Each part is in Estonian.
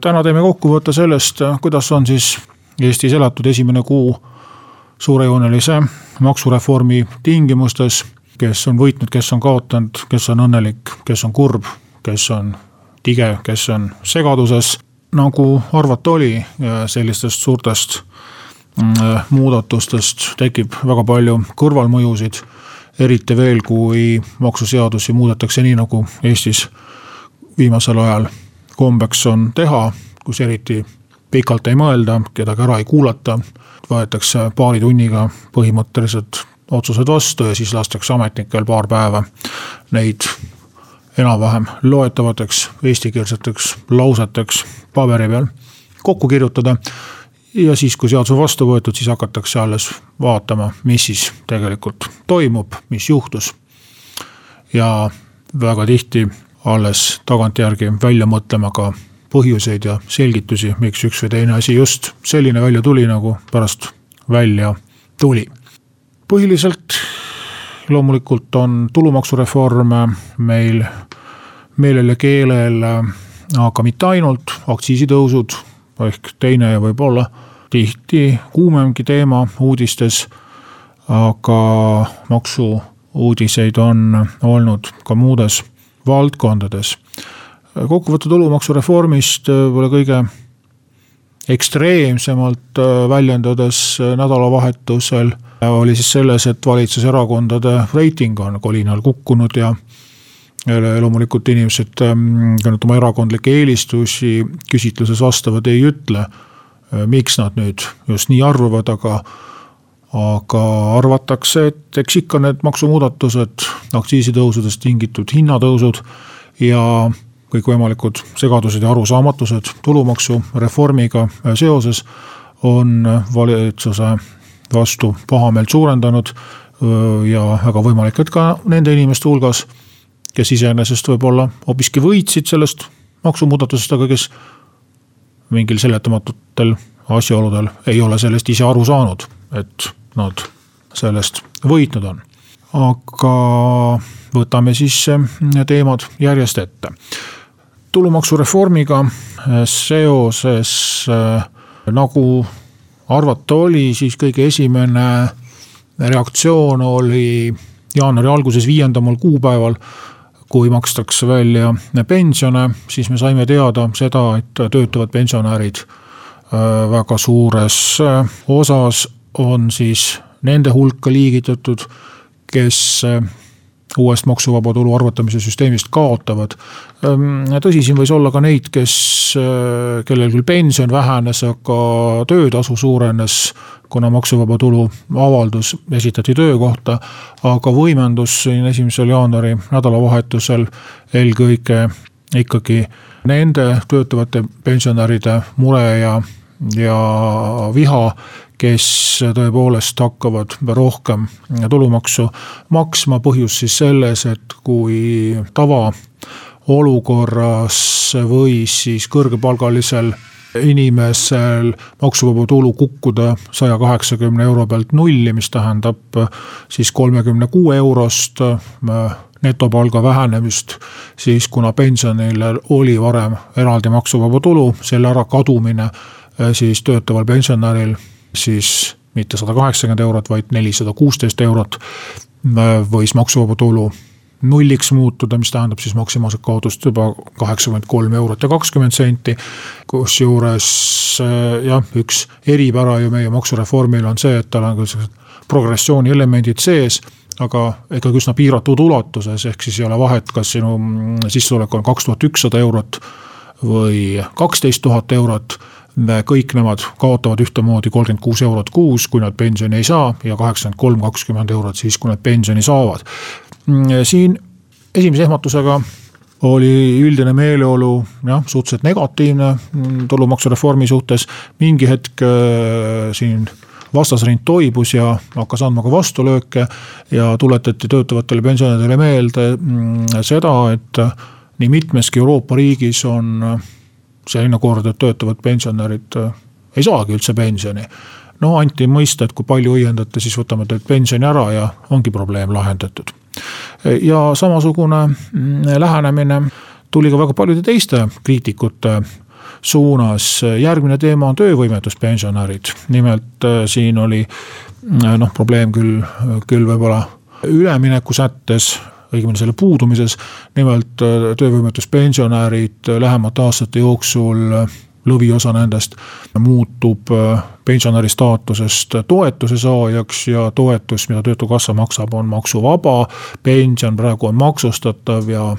täna teeme kokkuvõtte sellest, kuidas on siis Eestis elatud esimene kuu suurejoonelise maksureformi tingimustes. kes on võitnud, kes on kaotanud, kes on õnnelik, kes on kurb, kes on tige, kes on segaduses. nagu arvata oli, sellistest suurtest mm, muudatustest tekib väga palju kõrvalmõjusid. eriti veel, kui maksuseadusi muudetakse nii, nagu Eestis viimasel ajal kombeks on teha, kus eriti pikalt ei mõelda, kedagi ära ei kuulata. võetakse paari tunniga põhimõtteliselt otsused vastu ja siis lastakse ametnikel paar päeva neid enam-vähem loetavateks eestikeelseteks lauseteks paberi peal kokku kirjutada. ja siis, kui seadus on vastu võetud, siis hakatakse alles vaatama, mis siis tegelikult toimub, mis juhtus. ja väga tihti alles tagantjärgi välja mõtlema ka põhjuseid ja selgitusi, miks üks või teine asi just selline välja tuli, nagu pärast välja tuli. põhiliselt loomulikult on tulumaksureform meil meelel ja keelel, aga mitte ainult, aktsiisitõusud ehk teine ja võib-olla tihti kuumemgi teema uudistes. aga maksuuudiseid on olnud ka muudes valdkondades. kokkuvõtte tulumaksureformist äh, võib-olla kõige ekstreemsemalt äh, väljendudes äh, nädalavahetusel oli siis selles, et valitsuserakondade reiting on kolinal kukkunud ja loomulikult inimesed ähm, ka nüüd oma erakondlikke eelistusi küsitluses vastavad ei ütle. miks nad nüüd just nii arvavad, aga aga arvatakse, et eks ikka need maksumuudatused, aktsiisitõusudest tingitud hinnatõusud ja kõikvõimalikud segadused ja arusaamatused tulumaksureformiga seoses on valitsuse vastu pahameelt suurendanud. ja väga võimalik, et ka nende inimeste hulgas, kes iseenesest võib-olla hoopiski võitsid sellest maksumuudatusest, aga kes mingil seletamatutel asjaoludel ei ole sellest ise aru saanud, et nad sellest võitnud on. aga võtame siis teemad järjest ette. tulumaksureformiga seoses nagu arvata oli, siis kõige esimene reaktsioon oli jaanuari alguses, viiendamal kuupäeval kui makstakse välja pensione, siis me saime teada seda, et töötavad pensionärid väga suures osas on siis nende hulka liigitatud, kes äh, uuest maksuvaba tulu arvutamise süsteemist kaotavad. Ähm, tõsi, siin võis olla ka neid, kes, äh, kellel küll pension vähenes, aga töötasu suurenes, kuna maksuvaba tulu avaldus esitati töökohta. aga võimendus siin esimesel jaanuari nädalavahetusel eelkõige ikkagi nende töötavate pensionäride mure ja, ja viha kes tõepoolest hakkavad rohkem tulumaksu maksma, põhjus siis selles, et kui tavaolukorras võis siis kõrgepalgalisel inimesel maksuvaba tulu kukkuda saja kaheksakümne euro pealt nulli, mis tähendab siis kolmekümne kuue eurost netopalga vähenemist, siis kuna pensionil oli varem eraldi maksuvaba tulu, selle ärakadumine siis töötaval pensionäril siis mitte sada kaheksakümmend eurot, vaid nelisada kuusteist eurot võis maksuvaba tulu nulliks muutuda, mis tähendab siis maksimaalset kaotust juba kaheksakümmend kolm eurot ja kakskümmend senti. kusjuures jah, üks eripära ju meie maksureformil on see, et tal on küll sellised progressiooni elemendid sees aga ikkagi üsna piiratud ulatuses, ehk siis ei ole vahet, kas sinu sissetulek on kaks tuhat ükssada eurot või kaksteist tuhat eurot kõik nemad kaotavad ühtemoodi kolmkümmend kuus eurot kuus, kui nad pensioni ei saa ja kaheksakümmend kolm, kakskümmend eurot siis, kui nad pensioni saavad. siin esimese ehmatusega oli üldine meeleolu jah, suhteliselt negatiivne mm, tulumaksureformi suhtes, mingi hetk äh, siin vastasrind toibus ja hakkas andma ka vastulööke ja tuletati töötavatele pensionäridele meelde mm, seda, et nii mitmeski Euroopa riigis on selline kord, et töötavad pensionärid ei saagi üldse pensioni. no anti mõista, et kui palju õiendate, siis võtame teilt pensioni ära ja ongi probleem lahendatud ja samasugune mm, lähenemine tuli ka väga paljude teiste kriitikute suunas. järgmine teema on töövõimetuspensionärid, nimelt äh, siin oli äh, noh, probleem küll, küll võib-olla ülemineku sättes õigemini selle puudumises, nimelt äh, töövõimetuspensionärid lähemate aastate jooksul lõviosa nendest muutub äh, pensionäri staatusest toetuse saajaks ja toetus, mida Töötukassa maksab, on maksuvaba. pension praegu on maksustatav ja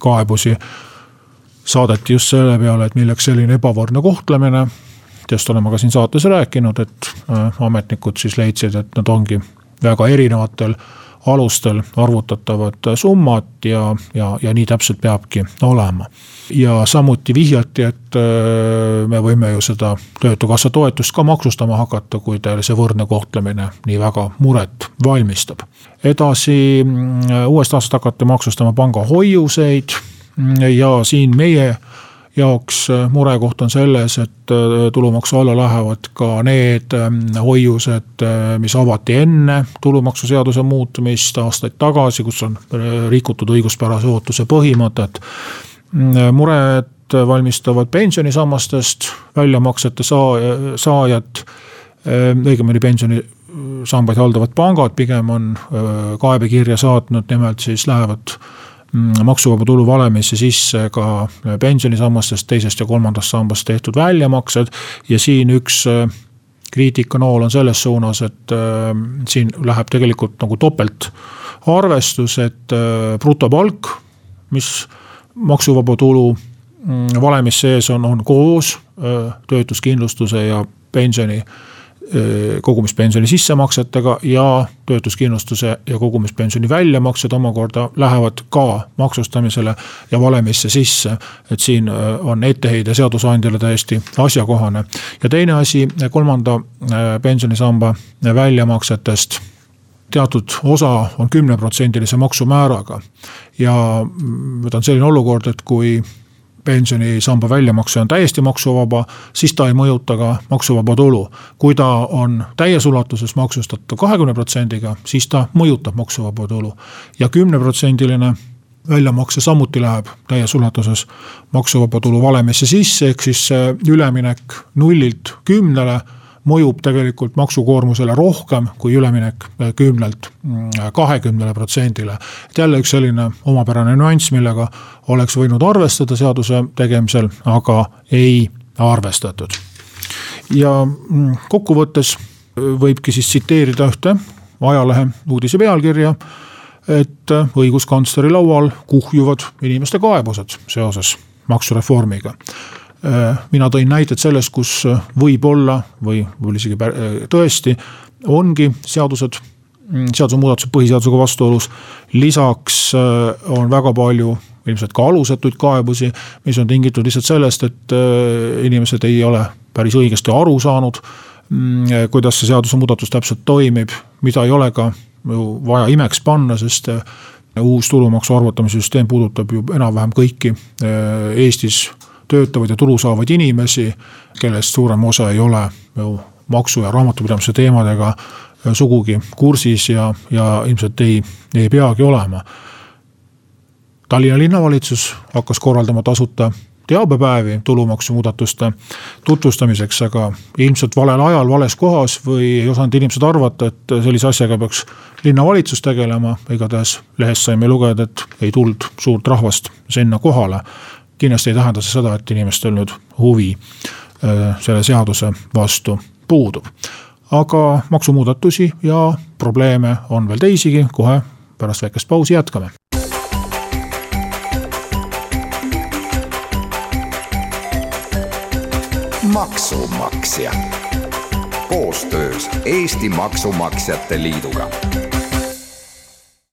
kaebusi saadeti just selle peale, et milleks selline ebavõrdne kohtlemine. sest oleme ka siin saates rääkinud, et äh, ametnikud siis leidsid, et nad ongi väga erinevatel alustel arvutatavad summad ja, ja, ja nii täpselt peabki olema. ja samuti vihjati, et äh, me võime ju seda töötukassa toetust ka maksustama hakata, kui teile see võrdne kohtlemine nii väga muret valmistab. edasi mm, uuest aastast hakati maksustama pangahoiuseid ja siin meie jaoks äh, murekoht on selles, et äh, tulumaksu alla lähevad ka need ähm, hoiused, äh, mis avati enne tulumaksuseaduse muutmist aastaid tagasi, kus on rikutud õiguspärase ootuse põhimõtet. Mm, muret valmistavad pensionisammastest väljamaksete saa-, saajad, õigemini pensionisambaid haldavad pangad pigem on kaebekirja saatnud, nimelt siis lähevad maksuvaba tulu valemisse sisse ka pensionisammastest, teisest ja kolmandast sambast tehtud väljamaksed. ja siin üks äh, kriitikanool on selles suunas, et äh, siin läheb tegelikult nagu topelt arvestus, et äh, brutopalk, mis maksuvaba tulu mm, valemis sees on, on koos töötuskindlustuse ja pensioni kogumispensioni sissemaksetega ja töötuskindlustuse ja kogumispensioni väljamaksed omakorda lähevad ka maksustamisele ja valemisse sisse. et siin on etteheide seadusandjale täiesti asjakohane. ja teine asi, kolmanda pensionisamba väljamaksetest teatud osa on kümneprotsendilise maksumääraga. ja nüüd on selline olukord, et kui pensionisamba väljamakse on täiesti maksuvaba, siis ta ei mõjuta ka maksuvaba tulu. kui ta on täies ulatuses maksustatav kahekümne protsendiga, siis ta mõjutab maksuvaba tulu ja kümneprotsendiline väljamakse samuti läheb täies ulatuses maksuvaba tulu valemisse sisse, ehk siis üleminek nullilt kümnele mõjub tegelikult maksukoormusele rohkem kui üleminek äh, kümnelt mm, kahekümnele protsendile. et jälle üks selline omapärane nüanss, millega oleks võinud arvestada seaduse tegemisel, aga ei arvestatud. ja mm, kokkuvõttes äh, võibki siis tsiteerida ühte ajalehe uudise pealkirja et äh, õiguskantsleri laual kuhjuvad inimeste kaebused seoses maksureformiga mina tõin näited sellest, kus äh, võib-olla või, või isegi äh, tõesti ongi seadused, mm, seadusemuudatused põhiseadusega vastuolus. lisaks on väga palju ilmselt ka alusetuid kaebusi, mis on tingitud lihtsalt sellest, et inimesed ei ole päris õigesti aru saanud. Mm, kuidas see seadusemuudatus täpselt toimib, mida ei ole ka ju vaja imeks panna, sest uus tulumaksu arvutamise süsteem puudutab ju enam-vähem kõiki Eestis töötavaid ja tulu saavaid inimesi, kellest suurem osa ei ole ju maksu- ja raamatupidamise teemadega sugugi kursis ja, ja ilmselt ei, ei peagi olema. Tallinna linnavalitsus hakkas korraldama tasuta teabepäevi tulumaksumuudatuste tutvustamiseks, aga ilmselt valel ajal, vales kohas või ei osanud inimesed arvata, et sellise asjaga peaks linnavalitsus tegelema. igatahes lehest saime lugeda, et ei tulnud suurt rahvast sinna kohale kindlasti ei tähenda see seda, et inimestel nüüd huvi äh, selle seaduse vastu puudub. aga maksumuudatusi ja probleeme on veel teisigi, kohe pärast väikest pausi jätkame. maksumaksja koostöös Eesti Maksumaksjate Liiduga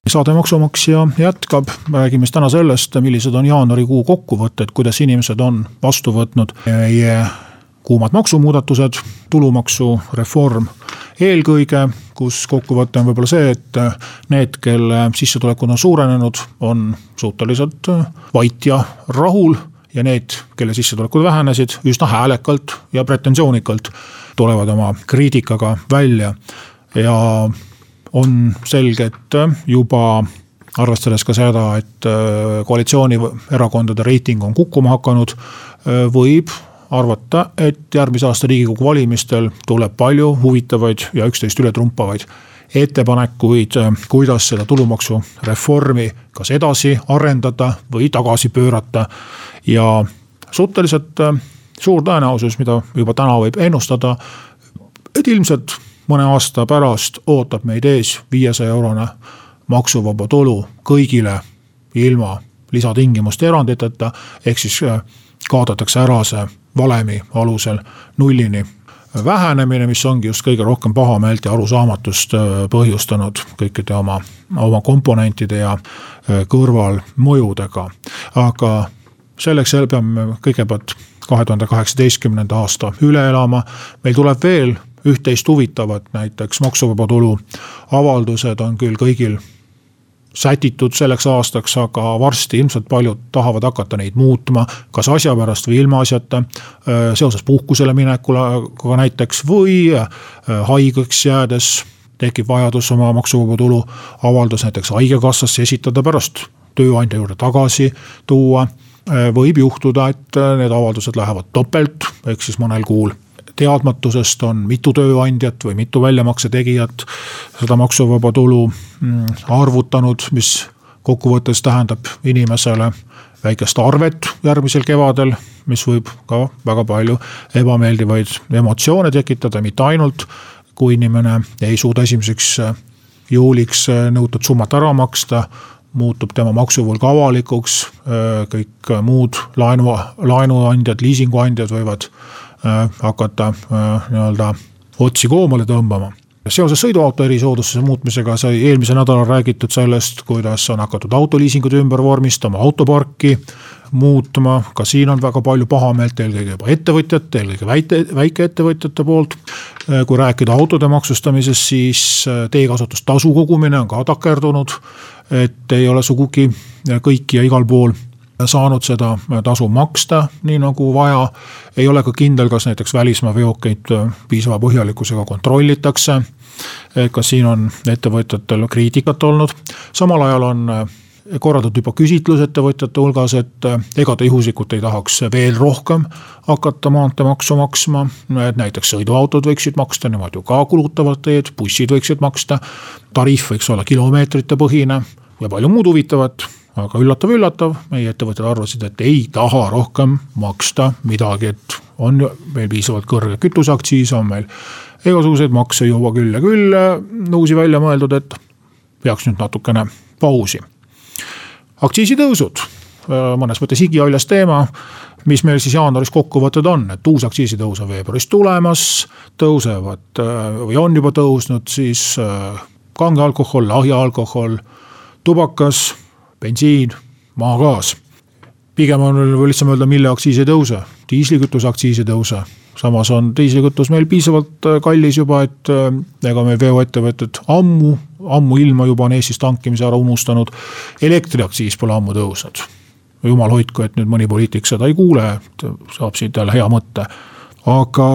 saade Maksumaksja jätkab, räägime siis täna sellest, millised on jaanuarikuu kokkuvõtted, kuidas inimesed on vastu võtnud meie kuumad maksumuudatused, tulumaksureform. Eelkõige, kus kokkuvõte on võib-olla see, et need, kelle sissetulekud on suurenenud, on suhteliselt vait ja rahul ja need, kelle sissetulekud vähenesid üsna häälekalt ja pretensioonikalt tulevad oma kriitikaga välja. Ja on selge, et juba arvestades ka seda, et koalitsioonierakondade reiting on kukkuma hakanud, võib arvata, et järgmise aasta riigikogu valimistel tuleb palju huvitavaid ja üksteist ületrumpavaid ettepanekuid, kuidas seda tulumaksureformi kas edasi arendada või tagasi pöörata. ja suhteliselt äh, suur tõenäosus, mida juba täna võib ennustada, et ilmselt mõne aasta pärast ootab meid ees viiesaja eurone maksuvaba tulu kõigile ilma lisatingimuste eranditeta, ehk siis äh, kaotatakse ära see valemi alusel nullini vähenemine, mis ongi just kõige rohkem pahameelt ja arusaamatust äh, põhjustanud kõikide oma, oma komponentide ja äh, kõrvalmõjudega. aga selleks peame kõigepealt kahe tuhande kaheksateistkümnenda aasta üle elama, meil tuleb veel üht-teist huvitavat, näiteks maksuvaba tulu avaldused on küll kõigil sätitud selleks aastaks, aga varsti ilmselt paljud tahavad hakata neid muutma. kas asja pärast või ilmaasjata, seoses puhkusele minekuga näiteks või haigeks jäädes tekib vajadus oma maksuvaba tulu avaldus näiteks haigekassasse esitada, pärast tööandja juurde tagasi tuua. võib juhtuda, et need avaldused lähevad topelt, ehk siis mõnel kuul teadmatusest on mitu tööandjat või mitu väljamakse tegijat seda maksuvaba tulu mm, arvutanud, mis kokkuvõttes tähendab inimesele väikest arvet järgmisel kevadel, mis võib ka väga palju ebameeldivaid emotsioone tekitada, mitte ainult kui inimene ei suuda esimeseks juuliks nõutud summat ära maksta, muutub tema maksuvõlg avalikuks, kõik muud laenu, laenuandjad, liisinguandjad võivad Äh, hakata äh, nii-öelda otsi koomale tõmbama seoses sõiduauto erisoodustuse muutmisega sai eelmisel nädalal räägitud sellest, kuidas on hakatud autoliisingud ümber vormistama, autoparki muutma, ka siin on väga palju pahameelt, eelkõige juba ettevõtjate, eelkõige väike, väikeettevõtjate poolt. Äh, kui rääkida autode maksustamisest, siis teekasutustasu kogumine on ka takerdunud. et ei ole sugugi kõik ja igal pool saanud seda tasu maksta nii nagu vaja. ei ole ka kindel, kas näiteks välismaa veokeid piisava põhjalikkusega kontrollitakse. kas siin on ettevõtjatel kriitikat olnud, samal ajal on korraldatud juba küsitlus ettevõtjate hulgas, et ega te juhuslikult ei tahaks veel rohkem hakata maanteemaksu maksma. et näiteks sõiduautod võiksid maksta, nemad ju ka kulutavad teed, bussid võiksid maksta. tariif võiks olla kilomeetrite põhine ja palju muud huvitavat aga üllatav-üllatav, meie ettevõtjad arvasid, et ei taha rohkem maksta midagi, et on meil piisavalt kõrge kütuseaktsiis, on meil igasuguseid makse juba küll ja küll uusi välja mõeldud, et peaks nüüd natukene pausi. aktsiisitõusud, mõnes mõttes igihaljas teema, mis meil siis jaanuaris kokkuvõtted on, et uus aktsiisitõus on veebruaris tulemas, tõusevad või on juba tõusnud siis kange alkohol, lahja alkohol, tubakas bensiin, maagaas. pigem on lihtsam öelda, mille aktsiis ei tõuse, diislikütuse aktsiis ei tõuse. samas on diislikütus meil piisavalt äh, kallis juba, et äh, ega meie veoettevõtted ammu, ammuilma juba on Eestis tankimise ära unustanud. elektriaktsiis pole ammu tõusnud. jumal hoidku, et nüüd mõni poliitik seda ei kuule, et saab siit jälle hea mõtte aga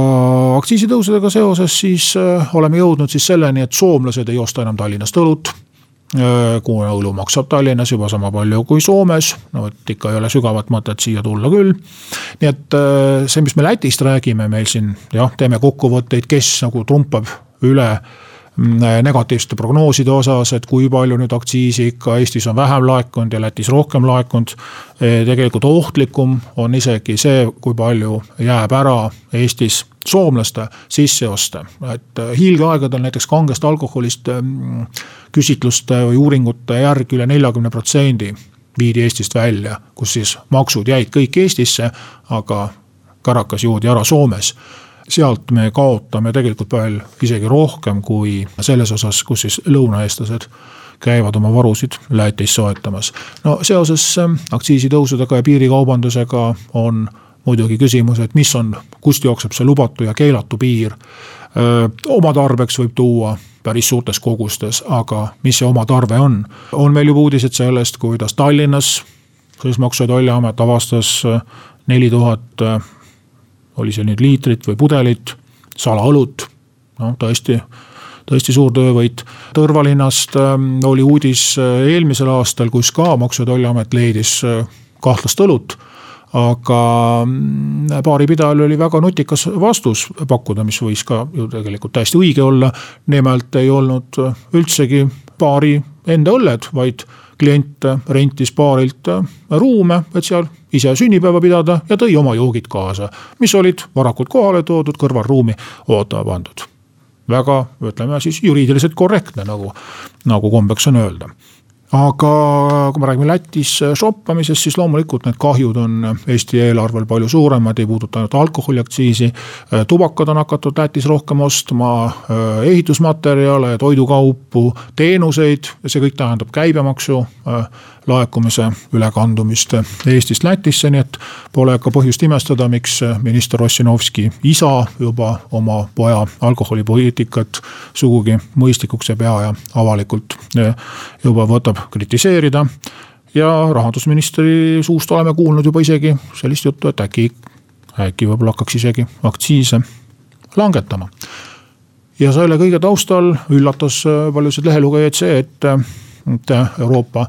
aktsiisitõusudega seoses siis äh, oleme jõudnud siis selleni, et soomlased ei osta enam Tallinnast õlut kuna õlu maksab Tallinnas juba sama palju kui Soomes, no vot ikka ei ole sügavat mõtet siia tulla küll. nii et äh, see, mis me Lätist räägime, meil siin jah, teeme kokkuvõtteid, kes nagu trumpab üle negatiivsete prognooside osas, et kui palju nüüd aktsiisi ikka Eestis on vähem laekunud ja Lätis rohkem laekunud. E, tegelikult ohtlikum on isegi see, kui palju jääb ära Eestis soomlaste sisseoste, et e, hiilgeaegadel näiteks kangest alkoholist mm, küsitluste või uuringute järgi üle neljakümne protsendi viidi Eestist välja, kus siis maksud jäid kõik Eestisse, aga karakas joodi ära Soomes sealt me kaotame tegelikult veel isegi rohkem kui selles osas, kus siis lõunaeestlased käivad oma varusid Lätis soetamas. no seoses aktsiisitõusudega ja piirikaubandusega on muidugi küsimus, et mis on, kust jookseb see lubatu ja keelatu piir. oma tarbeks võib tuua päris suurtes kogustes, aga mis see oma tarve on? on meil juba uudised sellest, kuidas Tallinnas siis Maksu- ja Tolliamet avastas neli tuhat, oli see nüüd liitrit või pudelit salaõlut, noh tõesti tõesti suur töövõit. Tõrva linnast oli uudis eelmisel aastal, kus ka Maksu- ja Tolliamet leidis kahtlast õlut aga baaripidajal mm, oli väga nutikas vastus pakkuda, mis võis ka ju tegelikult täiesti õige olla. nimelt ei olnud üldsegi baari enda õlled, vaid klient rentis baarilt ruume, et seal ise sünnipäeva pidada ja tõi oma joogid kaasa, mis olid varakult kohale toodud, kõrvalruumi ootama pandud. väga, ütleme siis juriidiliselt korrektne, nagu, nagu kombeks on öelda aga kui me räägime Lätis shoppamisest, siis loomulikult need kahjud on Eesti eelarvel palju suuremad, ei puuduta ainult alkoholiaktsiisi. tubakad on hakatud Lätis rohkem ostma, ehitusmaterjale, toidukaupu, teenuseid, see kõik tähendab käibemaksu laekumise ülekandumist Eestist Lätisse, nii et pole ka põhjust imestada, miks minister Ossinovski isa juba oma poja alkoholipoliitikat sugugi mõistlikuks ei pea ja avalikult juba võtab kritiseerida. ja rahandusministri suust oleme kuulnud juba isegi sellist juttu, et äkki, äkki võib-olla hakkaks isegi aktsiise langetama ja selle kõige taustal üllatas paljusid lehelugejaid see, et, et Euroopa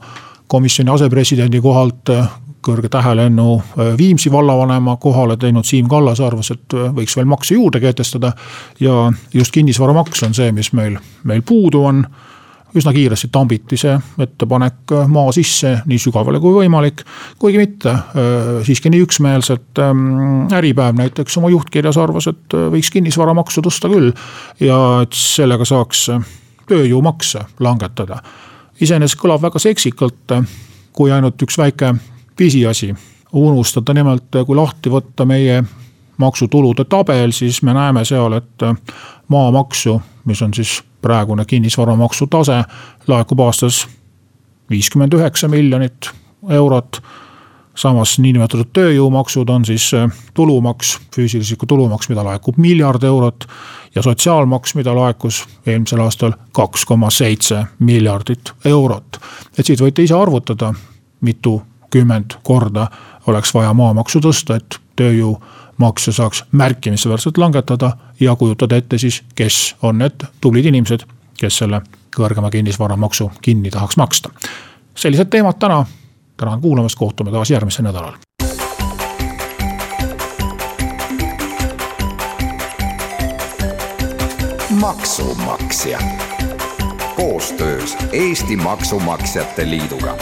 komisjoni asepresidendi kohalt äh, kõrge tähelennu äh, Viimsi vallavanema kohale teinud Siim Kallas arvas, et äh, võiks veel makse juurde kehtestada. ja just kinnisvaramaks on see, mis meil, meil puudu on. üsna kiiresti tambiti see ettepanek maa sisse nii sügavale kui võimalik, kuigi mitte siiski nii üksmeelselt. Ähm, Äripäev näiteks oma juhtkirjas arvas, et võiks kinnisvaramaksu tõsta küll ja et sellega saaks tööjõumakse langetada iseenesest kõlab väga seksikalt, kui ainult üks väike pisiasi. Unustada, nimelt kui lahti võtta meie maksutulude tabel, siis me näeme seal, et maamaksu, mis on siis praegune kinnisvaramaksu tase, laekub aastas viiskümmend üheksa miljonit eurot samas niinimetatud tööjõumaksud on siis äh, tulumaks, füüsilise isiku tulumaks, mida laekub miljard eurot. ja sotsiaalmaks, mida laekus eelmisel aastal kaks koma seitse miljardit eurot. et siit võite ise arvutada, mitukümmend korda oleks vaja maamaksu tõsta, et tööjõumakse saaks märkimisväärselt langetada ja kujutada ette siis, kes on need tublid inimesed, kes selle kõrgema kinnisvaramaksu kinni tahaks maksta. sellised teemad täna tänan kuulamast, kohtume taas järgmisel nädalal. maksumaksja koostöös Eesti Maksumaksjate Liiduga